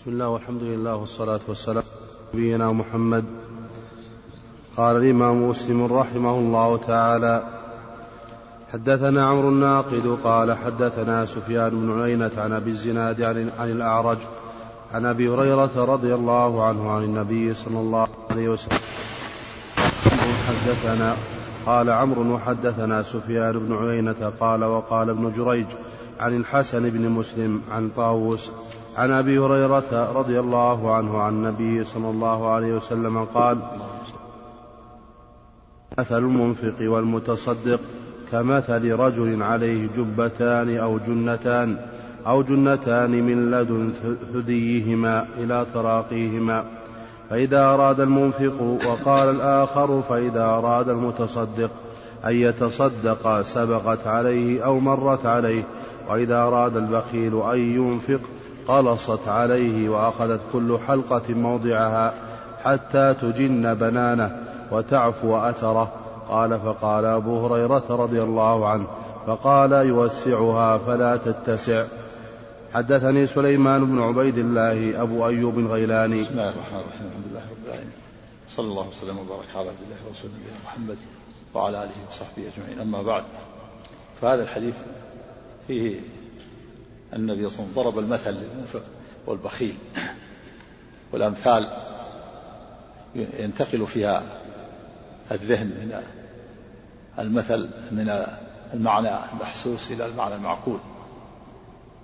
بسم الله والحمد لله والصلاة والسلام نبينا محمد. قال الإمام مسلم رحمه الله تعالى حدثنا عمرو الناقد قال حدثنا سفيان بن عيينة عن أبي الزناد عن, الأعرج عن أبي هريرة رضي الله عنه عن النبي صلى الله عليه وسلم. حدثنا قال عمرو وحدثنا سفيان بن عيينة قال وقال ابن جريج عن الحسن بن مسلم عن طاووس عن أبي هريرة رضي الله عنه عن النبي صلى الله عليه وسلم قال مثل المنفق والمتصدق كمثل رجل عليه جبتان أو جنتان أو جنتان من لدن ثديهما إلى تراقيهما فإذا أراد المنفق وقال الآخر فإذا أراد المتصدق أن يتصدق سبقت عليه أو مرت عليه وإذا أراد البخيل أن ينفق قلصت عليه وأخذت كل حلقة موضعها حتى تجن بنانه وتعفو أثره. قال فقال أبو هريرة رضي الله عنه فقال يوسعها فلا تتسع. حدثني سليمان بن عبيد الله أبو أيوب الغيلاني. بسم الله الرحمن الرحيم. الحمد لله رب العالمين. صلى الله وسلم وبارك على عبد الله ورسوله محمد وعلى آله وصحبه أجمعين. أما بعد فهذا الحديث فيه النبي صلى الله عليه وسلم ضرب المثل للمنفق والبخيل والأمثال ينتقل فيها الذهن من المثل من المعنى المحسوس إلى المعنى المعقول.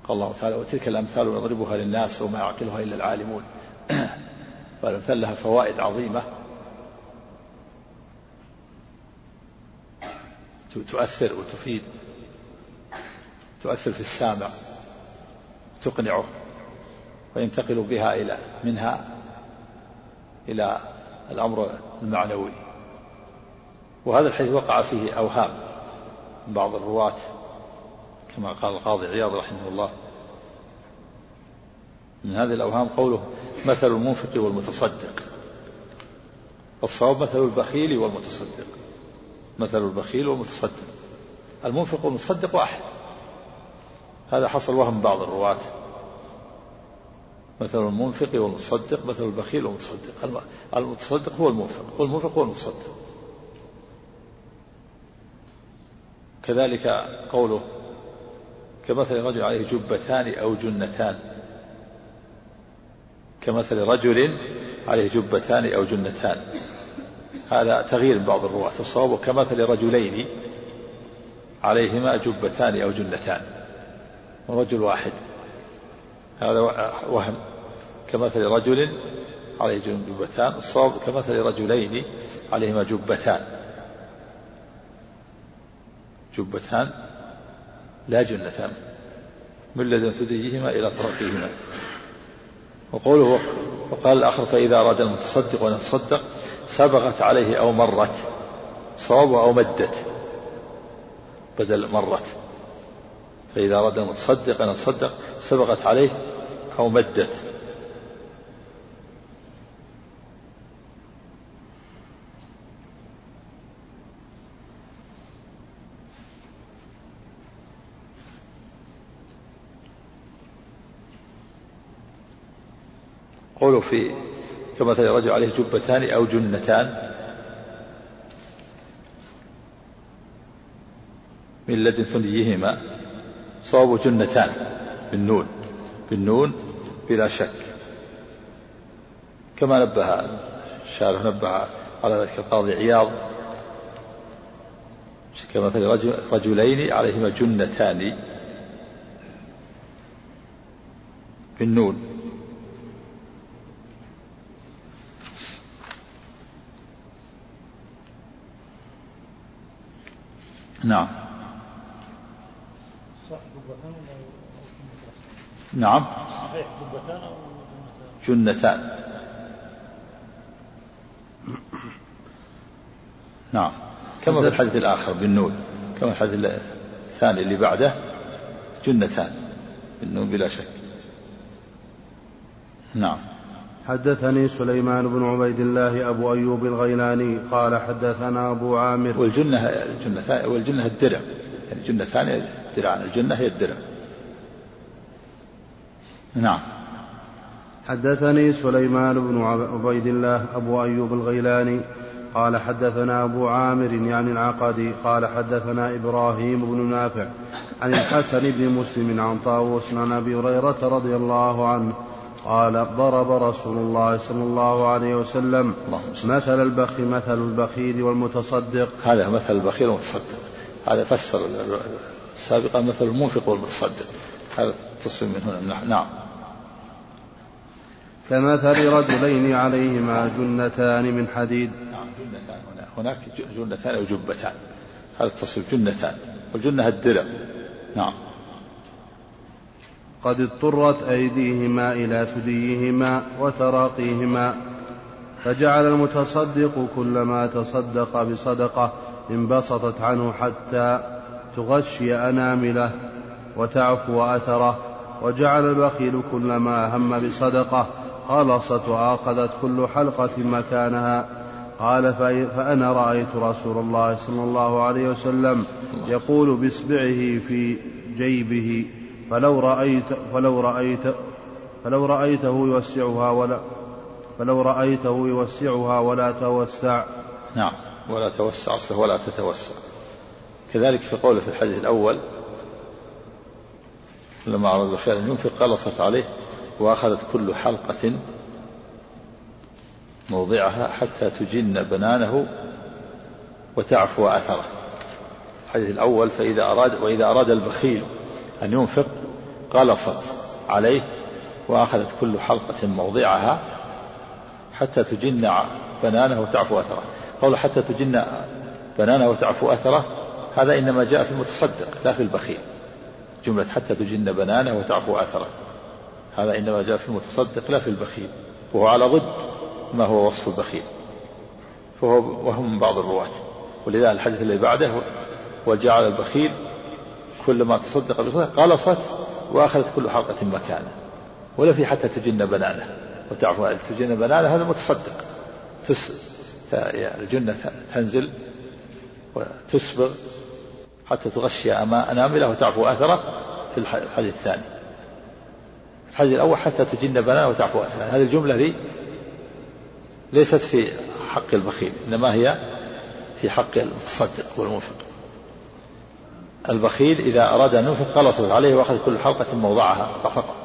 قال الله تعالى وتلك الأمثال نضربها للناس وما يعقلها إلا العالمون. والأمثال لها فوائد عظيمة. تؤثر وتفيد تؤثر في السامع. تقنعه وينتقل بها إلى منها إلى الأمر المعنوي. وهذا الحديث وقع فيه أوهام من بعض الرواة كما قال القاضي عياض رحمه الله. من هذه الأوهام قوله مثل المنفق والمتصدق الصواب مثل البخيل والمتصدق. مثل البخيل والمتصدق. المنفق والمتصدق واحد. هذا حصل وهم بعض الرواة. مثل المنفق والمتصدق مثل البخيل والمتصدق المتصدق هو المنفق والمنفق هو المتصدق كذلك قوله كمثل رجل عليه جبتان أو جنتان. كمثل رجل عليه جبتان أو جنتان. هذا تغيير بعض الرواة الصواب كمثل رجلين عليهما جبتان أو جنتان. رجل واحد. هذا وهم كمثل رجل عليه جبتان الصواب كمثل رجلين عليهما جبتان. جبتان لا جنتان من لدن ثديهما إلى طرقيهما وقوله وقال الآخر فإذا أراد المتصدق أن يتصدق سبغت عليه أو مرت صواب أو مدت بدل مرت. فإذا أراد المتصدق أن يتصدق سبقت عليه أو مدت. قوله في كمثل رجل عليه جبتان أو جنتان. من لدن ثنيهما. صواب جنتان بالنون بالنون بلا شك. كما نبه الشارح نبه على ذلك القاضي عياض. كمثل رجل رجلين عليهما جنتان بالنون. نعم. نعم. صحيح جنتان أو جنتان. نعم. كما في الحديث الآخر بالنون. كما الحديث الثاني اللي بعده جنتان. بالنون بلا شك. نعم. حدثني سليمان بن عبيد الله أبو أيوب الغيلاني قال حدثنا أبو عامر. والجنة الجنة والجنة الدرع. يعني جنة ثانية درعان الجنة هي الدرع نعم. حدثني سليمان بن عبيد الله أبو أيوب الغيلاني قال حدثنا أبو عامر يعني العقدي قال حدثنا إبراهيم بن نافع عن الحسن بن مسلم عن طاووس عن أبي هريرة رضي الله عنه قال ضرب رسول الله صلى الله عليه وسلم مثل البخيل مثل البخيل والمتصدق. هذا مثل البخيل والمتصدق. هذا فسر سابقا مثل المنفق والمتصدق. هذا التصوير من هنا. نعم. كمثل رجلين عليهما جنتان من حديد. نعم جنتان. هنا هناك جنتان أو جبتان. هذا التصوير جنتان. والجنة الدرع نعم. قد اضطرت أيديهما إلى ثديهما وتراقيهما فجعل المتصدق كلما تصدق بصدقة انبسطت عنه حتى تغشي أنامله وتعفو أثره وجعل البخيل كلما هم بصدقة. خلصت وأخذت كل حلقة مكانها. قال فأنا رأيت رسول الله صلى الله عليه وسلم يقول بإصبعه في جيبه فلو رأيت فلو رأيت فلو رأيته يوسعها ولا فلو رأيته يوسعها ولا توسع. نعم. ولا توسع أصله ولا تتوسع. كذلك في قوله في الحديث الأول لما عرض بخير أن ينفق قلصت عليه وأخذت كل حلقة موضعها حتى تجن بنانه وتعفو أثره. الحديث الأول فإذا أراد وإذا أراد البخيل أن ينفق قلصت عليه وأخذت كل حلقة موضعها حتى تجن بنانه وتعفو أثره. قول حتى تجن بنانه وتعفو أثره هذا إنما جاء في المتصدق لا في البخيل. جملة حتى تجن بنانه وتعفو أثره. هذا إنما جاء في المتصدق لا في البخيل. وهو على ضد ما هو وصف البخيل. فهو وهم من بعض الرواة. ولذا الحديث الذي بعده وجعل البخيل كلما تصدق بصدقة قلصت وأخذت كل حلقة مكانه. ولا في حتى تجن بنانه. وتعفو تجن بنانه هذا متصدق. تس... الجنة تنزل وتسبغ حتى تغشي أنامله وتعفو أثره في الحديث الثاني. الحديث الأول حتى تجن بنانه وتعفو أثره هذه الجملة دي ليست في حق البخيل إنما هي في حق المتصدق والمنفق البخيل إذا أراد أن ينفق قلصت عليه وأخذ كل حلقة موضعها فقط.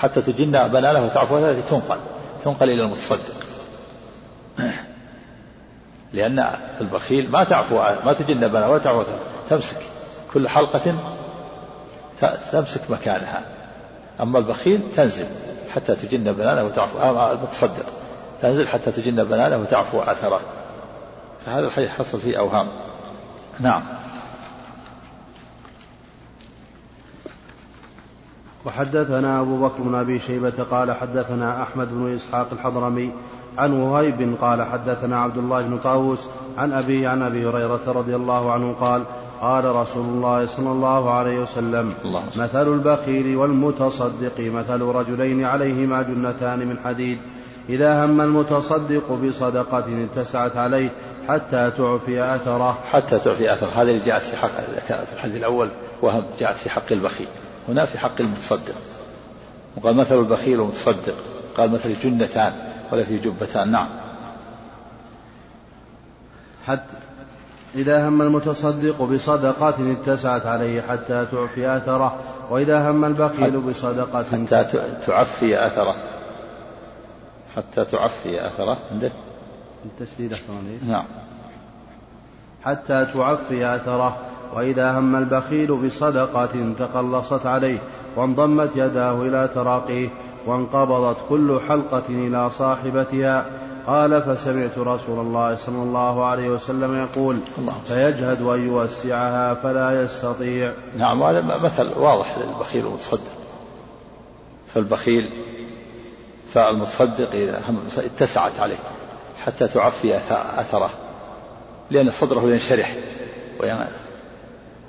حتى تجن بنانه وتعفو أثره تنقل تنقل إلى المتصدق. لأن البخيل ما تعفو ما تجن بنانه ولا تعفو تمسك كل حلقة تمسك مكانها. أما البخيل تنزل حتى تجن بنانه وتعفو المتصدق تنزل حتى تجن بنانه وتعفو أثره. فهذا الحديث حصل فيه أوهام. نعم. وحدثنا أبو بكر بن أبي شيبة قال حدثنا أحمد بن إسحاق الحضرمي عن وهيب قال حدثنا عبد الله بن طاووس عن أبي عن أبي هريرة رضي الله عنه قال قال رسول الله صلى الله عليه وسلم الله. مثل البخيل والمتصدق مثل رجلين عليهما جنتان من حديد. إذا هم المتصدق بصدقة اتسعت عليه حتى تعفي أثره. حتى تعفي أثره. هذا اللي جاءت في حق في الحديث الأول وهم جاءت في حق البخيل. هنا في حق المتصدق. وقال مثل البخيل والمتصدق. قال مثل جنتان ولا في جبتان. نعم. حتى إذا هم المتصدق بصدقة اتسعت عليه حتى تعفي أثره وإذا هم البخيل بصدقة حتى تعفي أثره. حتى تعفي أثره. عندك؟ التشديد نعم. حتى تعفي أثره. وإذا هم البخيل بصدقة تقلصت عليه وانضمت يداه إلى تراقيه وانقبضت كل حلقة إلى صاحبتها. قال فسمعت رسول الله صلى الله عليه وسلم يقول فيجهد أن يوسعها فلا يستطيع. نعم هذا مثل واضح للبخيل والمتصدق. فالبخيل فالمتصدق إذا اتسعت عليه حتى تعفي أثره لأن صدره ينشرح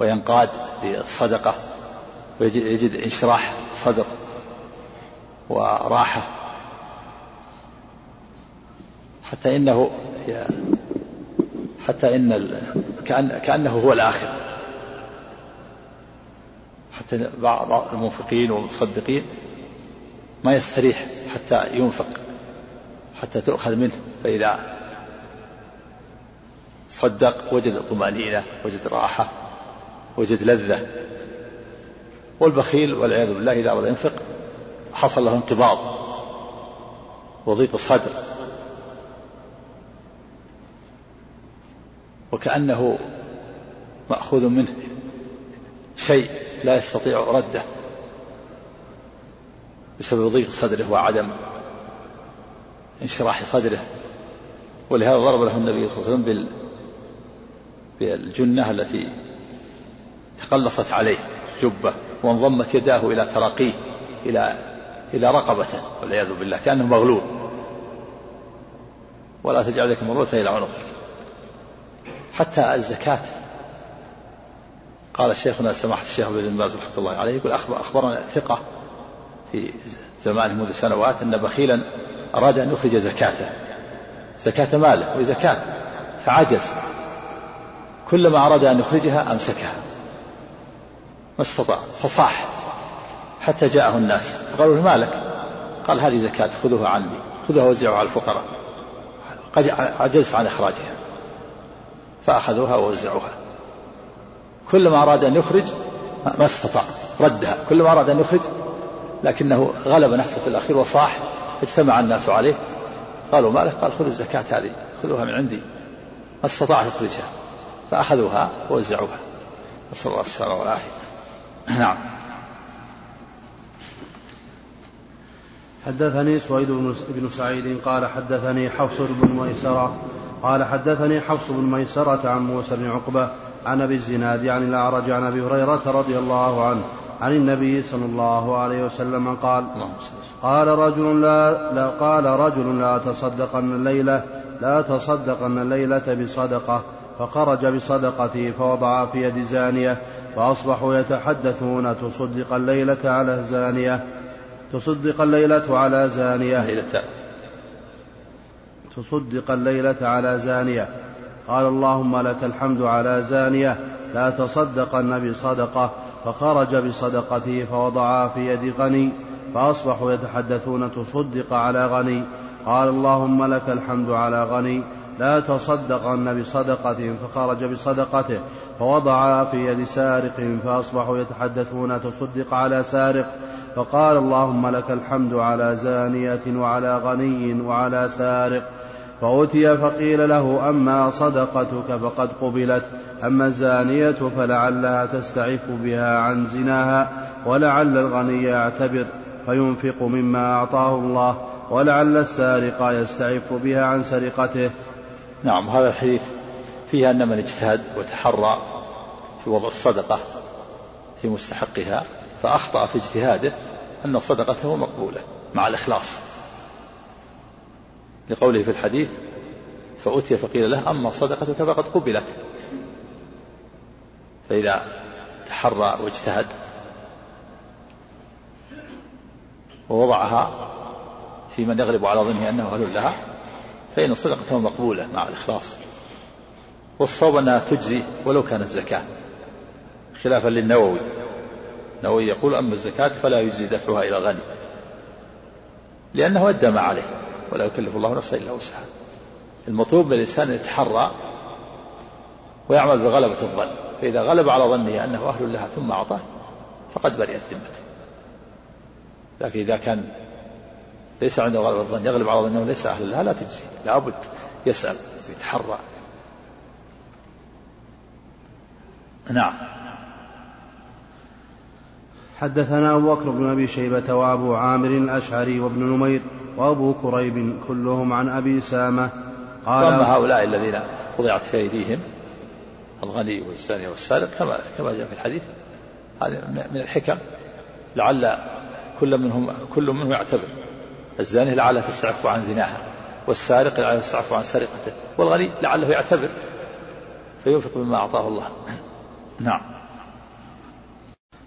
وينقاد للصدقة ويجد إنشراح صدر وراحة. حتى إنه حتى إن كأن كأنه هو الآخر. حتى بعض المنفقين والمصدقين ما يستريح حتى ينفق حتى تؤخذ منه. فإذا صدق وجد طمأنينة وجد راحة. وجد لذة. والبخيل والعياذ بالله إذا أراد ينفق حصل له انقباض وضيق الصدر. وكأنه مأخوذ منه شيء لا يستطيع رده بسبب ضيق صدره وعدم انشراح صدره. ولهذا ضرب له النبي صلى الله عليه وسلم بال بالجنة التي تقلصت عليه جبة وانضمت يداه إلى تراقيه إلى إلى رقبته والعياذ بالله كأنه مغلول. ولا تجعل لك مغلولة إلى عنقك. حتى الزكاة قال شيخنا سماحة الشيخ بن باز رحمة الله عليه يقول أخبرنا ثقة في زمانه منذ سنوات أن بخيلا أراد أن يخرج زكاته. زكاة ماله وزكاة فعجز. كلما أراد أن يخرجها أمسكها. ما استطاع فصاح حتى جاءه الناس. قالوا له مالك قال هذه زكاة خذوها عني خذوها وزعوها على الفقراء. قد عجزت عن إخراجها فأخذوها ووزعوها. كلما أراد أن يخرج ما استطاع ردها. كلما أراد أن يخرج لكنه غلب نفسه في الأخير وصاح اجتمع الناس عليه. قالوا مالك قال خذ الزكاة هذه خذوها من عندي. ما استطاع يخرجها فأخذوها ووزعوها. نسأل الله السلامة والعافية. نعم. حدثني سويد بن سعيد قال حدثني حفص بن ميسرة قال حدثني حفص بن ميسرة عن موسى بن عقبة عن أبي الزناد عن الأعرج عن أبي هريرة رضي الله عنه عن النبي صلى الله عليه وسلم قال قال رجل لا, لا قال رجل لا تصدقن الليلة لا تصدقن الليلة بصدقة. فخرج بصدقته فوضع في يد زانية فأصبحوا يتحدثون تصدق الليلة على زانية تصدق الليلة على زانية ليلة. تصدق الليلة على زانية. قال اللهم لك الحمد على زانية. لا تصدقن بصدقة فخرج بصدقته فوضعها في يد غني فأصبحوا يتحدثون تصدق على غني. قال اللهم لك الحمد على غني. لا تصدقن بصدقة فخرج بصدقته فوضعها في يد سارق فأصبحوا يتحدثون تصدق على سارق فقال اللهم لك الحمد على زانية وعلى غني وعلى سارق. فأتي فقيل له أما صدقتك فقد قبلت أما الزانية فلعلها تستعف بها عن زناها ولعل الغني يعتبر فينفق مما أعطاه الله ولعل السارق يستعف بها عن سرقته. نعم هذا الحديث فيه أن من اجتهد وتحرى في وضع الصدقة في مستحقها فأخطأ في اجتهاده أن صدقته مقبولة مع الإخلاص. لقوله في الحديث فأتي فقيل له أما صدقتك فقد قبلت. فإذا تحرى واجتهد ووضعها في من يغلب على ظنه أنه أهل لها فإن صدقته مقبولة مع الإخلاص. والصواب أنها تجزي ولو كانت زكاة. خلافا للنووي. النووي يقول أما الزكاة فلا يجزي دفعها إلى الغني. لأنه أدى ما عليه ولا يكلف الله نفسا إلا وسعها. المطلوب من الإنسان أن يتحرى ويعمل بغلبة الظن. فإذا غلب على ظنه أنه أهل لها ثم أعطاه فقد برئت ذمته. لكن إذا كان ليس عنده غلبة الظن. يغلب على ظنه ليس أهل لها. لا تجزي. لابد. يسأل. يتحرى. نعم. حدثنا أبو بكر بن أبي شيبة وأبو عامر الأشعري وابن نمير وأبو كريب كلهم عن أبي سامة قال أما هؤلاء الذين وضعت في أيديهم الغني والزاني والسارق كما كما جاء في الحديث. هذه من الحكم. لعل كل منهم كل منهم يعتبر. الزاني لعله تستعف عن زناها والسارق لعله تستعف عن سرقته والغني لعله يعتبر فينفق مما أعطاه الله. نعم.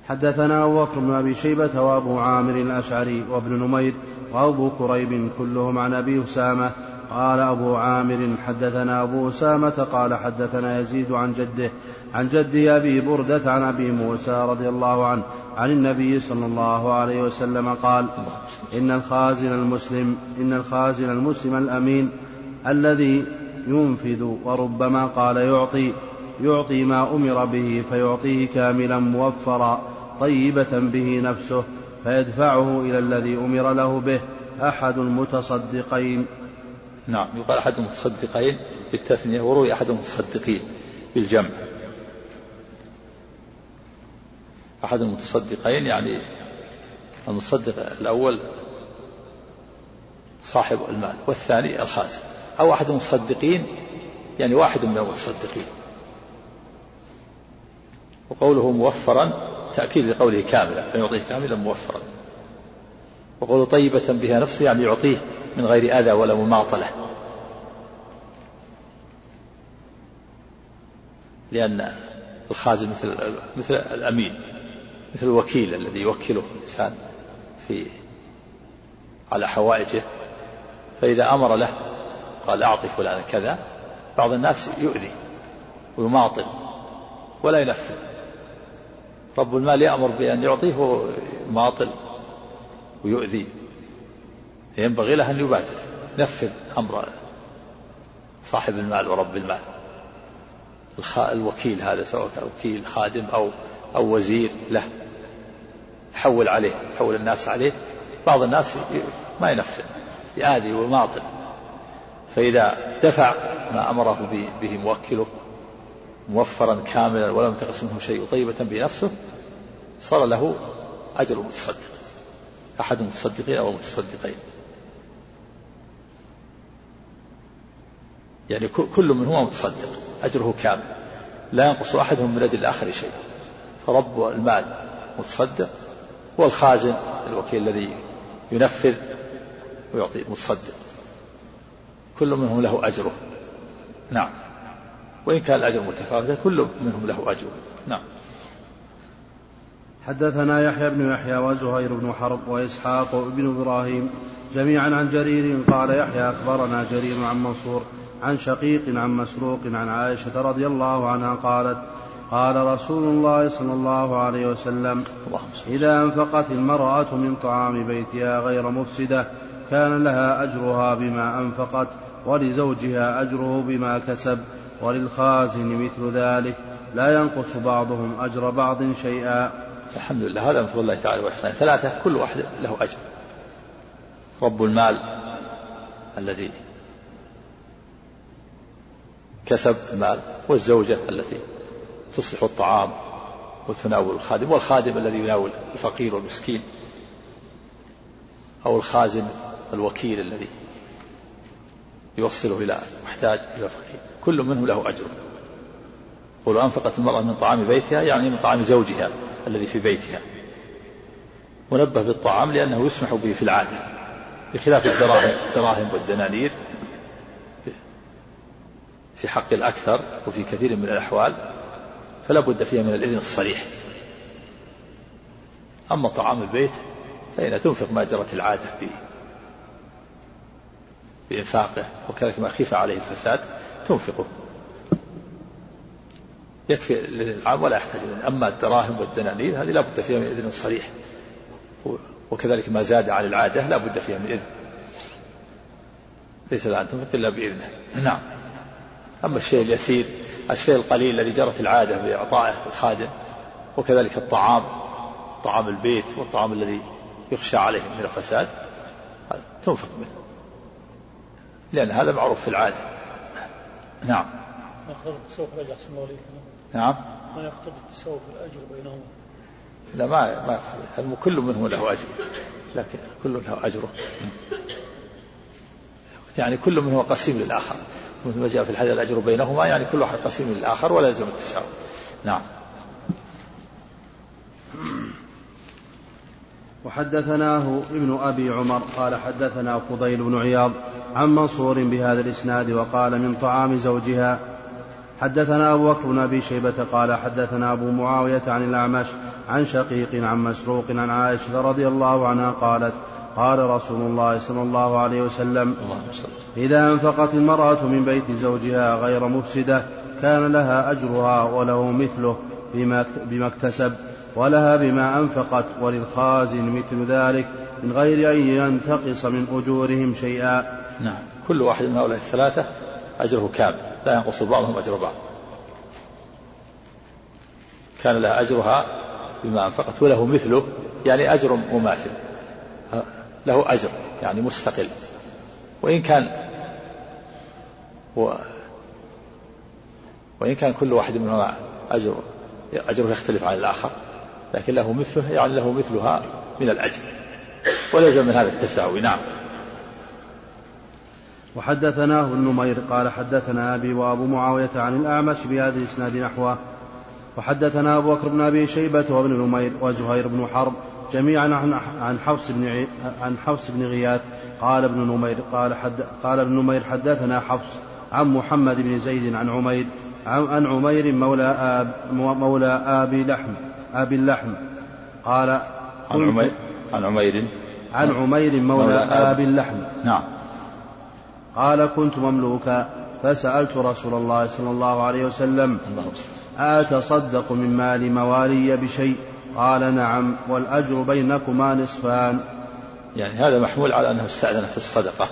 حدثنا أبو بكر بن أبي شيبة وأبو عامر الأشعري وابن نمير وأبو كريب كلهم عن أبي أسامة. قال أبو عامر حدثنا أبو أسامة قال حدثنا يزيد عن جده عن جده أبي بردة عن أبي موسى رضي الله عنه عن النبي صلى الله عليه وسلم قال إن الخازن المسلم إن الخازن المسلم الأمين الذي ينفذ وربما قال يعطي يعطي ما أمر به فيعطيه كاملا موفرا طيبة به نفسه فيدفعه إلى الذي أمر له به أحد المتصدقين. نعم يقال أحد المتصدقين بالتثنية وروي أحد المتصدقين بالجمع. أحد المتصدقين يعني المتصدق الأول صاحب المال والثاني الخازن أو أحد المصدقين يعني واحد من المتصدقين. وقوله موفرا تأكيد لقوله كاملا أن يعطيه كاملا موفرا. وقوله طيبة بها نفسه يعني يعطيه من غير أذى ولا مماطلة. لأن الخازن مثل مثل الأمين. مثل الوكيل الذي يوكله الإنسان في على حوائجه فإذا أمر له قال أعطي فلان كذا بعض الناس يؤذي ويماطل ولا ينفذ. رب المال يأمر بأن يعطيه ويماطل ويؤذي. ينبغي له أن يبادر نفذ أمر صاحب المال ورب المال. الوكيل هذا سواء كان وكيل خادم أو أو وزير له. يحول عليه يحول الناس عليه. بعض الناس ما ينفذ يآذي ويماطل فإذا دفع ما أمره به موكله موفرا كاملا ولم ينتقص منه شيء طيبة بنفسه صار له أجر المتصدق أحد المتصدقين أو المتصدقين. يعني كل منهما متصدق أجره كامل. لا ينقص أحدهم من أجل الآخر شيء. فرب المال متصدق والخازن الوكيل الذي ينفذ ويعطي متصدق. كل منهم له أجره. نعم. وإن كان الأجر متفاوتا كل منهم له أجر نعم. حدثنا يحيى بن يحيى وزهير بن حرب وإسحاق بن إبراهيم جميعا عن جرير قال يحيى أخبرنا جرير عن منصور عن شقيق عن مسروق عن عائشة رضي الله عنها قالت قال رسول الله صلى الله عليه وسلم إذا أنفقت المرأة من طعام بيتها غير مفسدة كان لها أجرها بما أنفقت ولزوجها أجره بما كسب وللخازن مثل ذلك لا ينقص بعضهم أجر بعض شيئا. الحمد لله هذا من فضل الله تعالى وإحسانه. ثلاثة كل واحد له أجر. رب المال الذي كسب المال والزوجة التي تصلح الطعام وتناول الخادم والخادم الذي يناول الفقير والمسكين أو الخازن الوكيل الذي يوصله إلى محتاج إلى فقير. كل منه له أجر. قولوا أنفقت المرأة من طعام بيتها يعني من طعام زوجها الذي في بيتها. منبه بالطعام لأنه يسمح به في العادة بخلاف الدراهم الدراهم والدنانير في حق الأكثر وفي كثير من الأحوال. فلا بد فيها من الإذن الصريح. أما طعام البيت فإن تنفق ما جرت العادة به بإنفاقه وكذلك ما خيف عليه الفساد تنفقه. يكفي الإذن العام ولا يحتاج أما الدراهم والدنانير هذه لا بد فيها من إذن صريح وكذلك ما زاد عن العادة لا بد فيها من إذن ليس لها أن تنفق إلا بإذنه. نعم. أما الشيء اليسير الشيء القليل الذي جرت العادة بإعطائه الخادم وكذلك الطعام طعام البيت والطعام الذي يخشى عليه من الفساد تنفق منه. لأن هذا معروف في العادة. نعم. ما يقتضي التساوي في الأجر أحسن الله نعم. ما يقتضي التساوي في الأجر بينهما لا ما ما كل منهم له أجر؟ لكن كل له أجره. يعني كل منه قسيم للآخر. مثل ما جاء في الحديث الأجر بينهما يعني كل واحد قسيم للآخر ولا يلزم التساوي. نعم. وحدثناه ابن أبي عمر قال حدثنا فضيل بن عياض عن منصور بهذا الإسناد وقال من طعام زوجها. حدثنا أبو بكر بن أبي شيبة قال حدثنا أبو معاوية عن الأعمش عن شقيق عن مسروق عن عائشة رضي الله عنها قالت قال رسول الله صلى الله عليه وسلم إذا أنفقت المرأة من بيت زوجها غير مفسدة كان لها أجرها وله مثله بما, اكتسب ولها بما أنفقت وللخازن مثل ذلك من غير أن ينتقص من أجورهم شيئا. نعم. كل واحد من هؤلاء الثلاثة أجره كامل لا ينقص بعضهم أجر بعض. كان لها أجرها بما أنفقت وله مثله يعني أجر مماثل. له أجر يعني مستقل. وإن كان و وإن كان كل واحد منهما أجر أجره يختلف عن الآخر لكن له مثله يعني له مثلها من الأجر. ولازم من هذا التساوي نعم. وحدثناه النمير قال حدثنا أبي وأبو معاوية عن الأعمش بهذا الإسناد نحوه. وحدثنا أبو بكر بن أبي شيبة وابن نمير وزهير بن حرب جميعا عن حفص بن عن حفص بن غياث. قال ابن نمير قال حد قال ابن نمير حدثنا حفص عن محمد بن زيد عن عمير عن عمير مولى آب مولى آبي لحم آبي اللحم. قال عن عمير عن عمير. عن عمير مولى, آبي اللحم. نعم. قال كنت مملوكا. فسألت رسول الله صلى الله عليه وسلم. أتصدق من مال موالي بشيء؟ قال نعم والأجر بينكما نصفان. يعني هذا محمول على أنه استأذن في الصدقة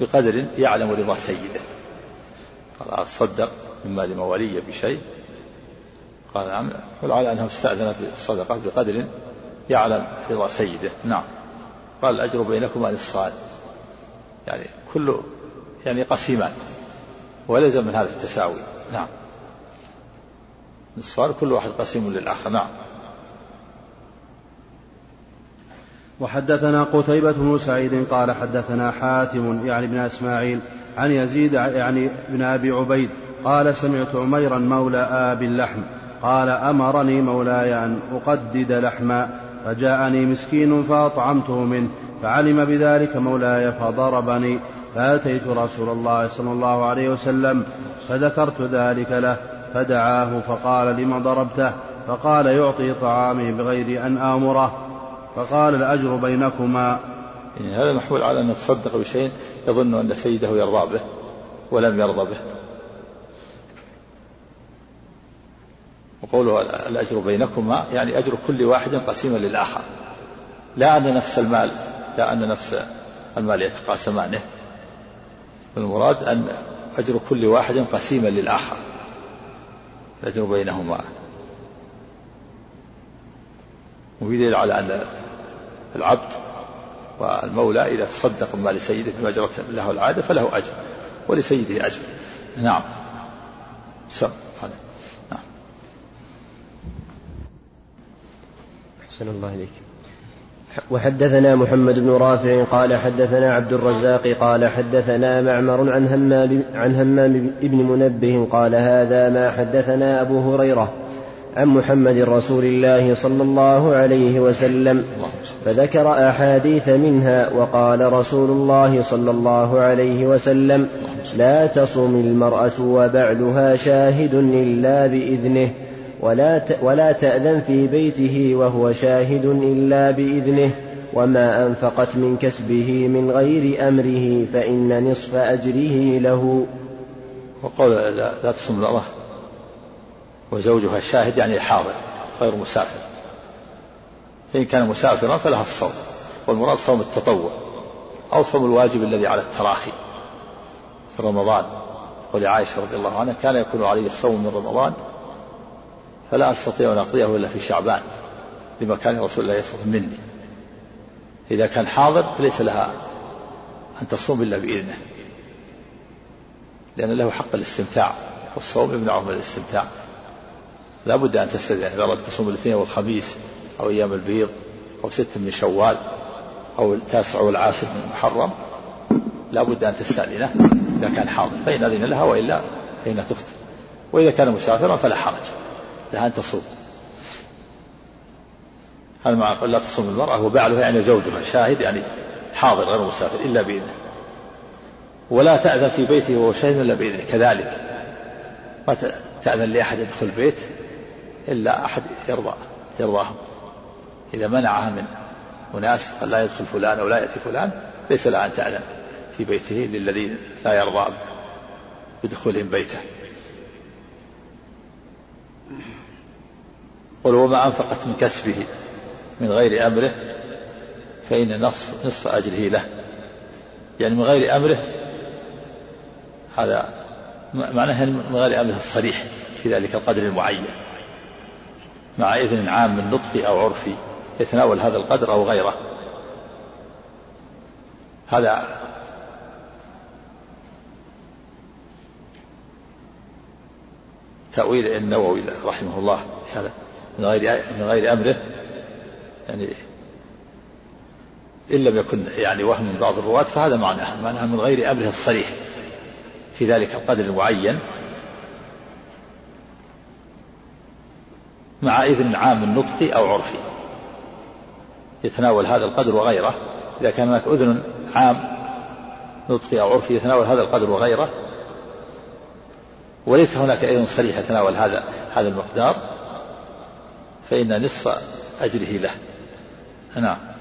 بقدر يعلم رضا سيده. قال أتصدق من مال موالي بشيء. قال نعم على أنه استأذن في الصدقة بقدر يعلم رضا سيده. نعم. قال الأجر بينكما نصفان. يعني كل يعني قسيمان. ولزم من هذا التساوي. نعم. نصفان كل واحد قسيم للآخر. نعم. وحدثنا قتيبة بن سعيد قال حدثنا حاتم يعني بن إسماعيل عن يزيد يعني بن أبي عبيد قال سمعت عميرا مولى آب اللحم قال أمرني مولاي أن أقدد لحما فجاءني مسكين فأطعمته منه فعلم بذلك مولاي فضربني فأتيت رسول الله صلى الله عليه وسلم فذكرت ذلك له فدعاه فقال لم ضربته؟ فقال يعطي طعامي بغير أن آمره. فقال الأجر بينكما. يعني هذا محمول على أن يتصدق بشيء يظن أن سيده يرضى به ولم يرضى به. وقوله الأجر بينكما يعني أجر كل واحد قسيما للآخر. لا أن نفس المال لا أن نفس المال يتقاسمانه. المراد أن أجر كل واحد قسيما للآخر. الأجر بينهما. وفي دليل على أن العبد والمولى إذا تصدق بمال سيده بما جرت له العادة فله أجر ولسيده أجر. نعم. سم. نعم. أحسن الله إليك. وحدثنا محمد بن رافع قال حدثنا عبد الرزاق قال حدثنا معمر عن همام عن همام بن منبه قال هذا ما حدثنا أبو هريرة عن محمد رسول الله صلى الله عليه وسلم. فذكر أحاديث منها وقال رسول الله صلى الله عليه وسلم لا تصم المرأة وبعلها شاهد إلا بإذنه. ولا ولا تأذن في بيته وهو شاهد إلا بإذنه وما أنفقت من كسبه من غير أمره فإن نصف أجره له. وقول لا, لا تصم المرأة وزوجها الشاهد يعني الحاضر غير مسافر. فإن كان مسافرا فلها الصوم والمراد صوم التطوع أو صوم الواجب الذي على التراخي. في رمضان قول عائشة رضي الله عنها كان يكون علي الصوم من رمضان فلا أستطيع أن أقضيه إلا في شعبان لما كان رسول الله يصوم مني. إذا كان حاضر فليس لها أن تصوم إلا بإذنه لأن له حق الاستمتاع. والصوم يمنعه من الاستمتاع. لا بد أن تستدعي إذا أردت تصوم الاثنين والخميس أو أيام البيض أو ست من شوال أو التاسع والعاشر من محرم لا بد أن تستأذنه إذا كان حاضر فإن أذن لها وإلا فإنها تفطر. وإذا كان مسافرا فلا حرج. لها أن تصوم. هذا مع لا تصوم المرأة؟ وبعلها يعني زوجها شاهد يعني حاضر غير مسافر إلا بإذنه. ولا تأذن في بيته وهو شاهد إلا بإذنه كذلك. ما تأذن لأحد يدخل البيت إلا أحد يرضى يرضاهم إذا منعها من أناس قال لا يدخل فلان أو لا يأتي فلان ليس لها أن تأذن في بيته للذي لا يرضى بدخولهم بيته. قل وما أنفقت من كسبه من غير أمره فإن نصف, نصف أجره له. يعني من غير أمره هذا معناه من غير أمره الصريح في ذلك القدر المعين. مع إذن عام من نطقي أو عرفي يتناول هذا القدر أو غيره. هذا تأويل النووي رحمه الله. هذا من غير من غير أمره يعني إن لم يكن يعني وهم من بعض الرواة فهذا معناه معناه من غير أمره الصريح في ذلك القدر المعين. مع إذن عام نطقي أو عرفي يتناول هذا القدر وغيره. إذا كان هناك أذن عام نطقي أو عرفي يتناول هذا القدر وغيره. وليس هناك أذن صريح يتناول هذا هذا المقدار. فإن نصف أجره له. نعم.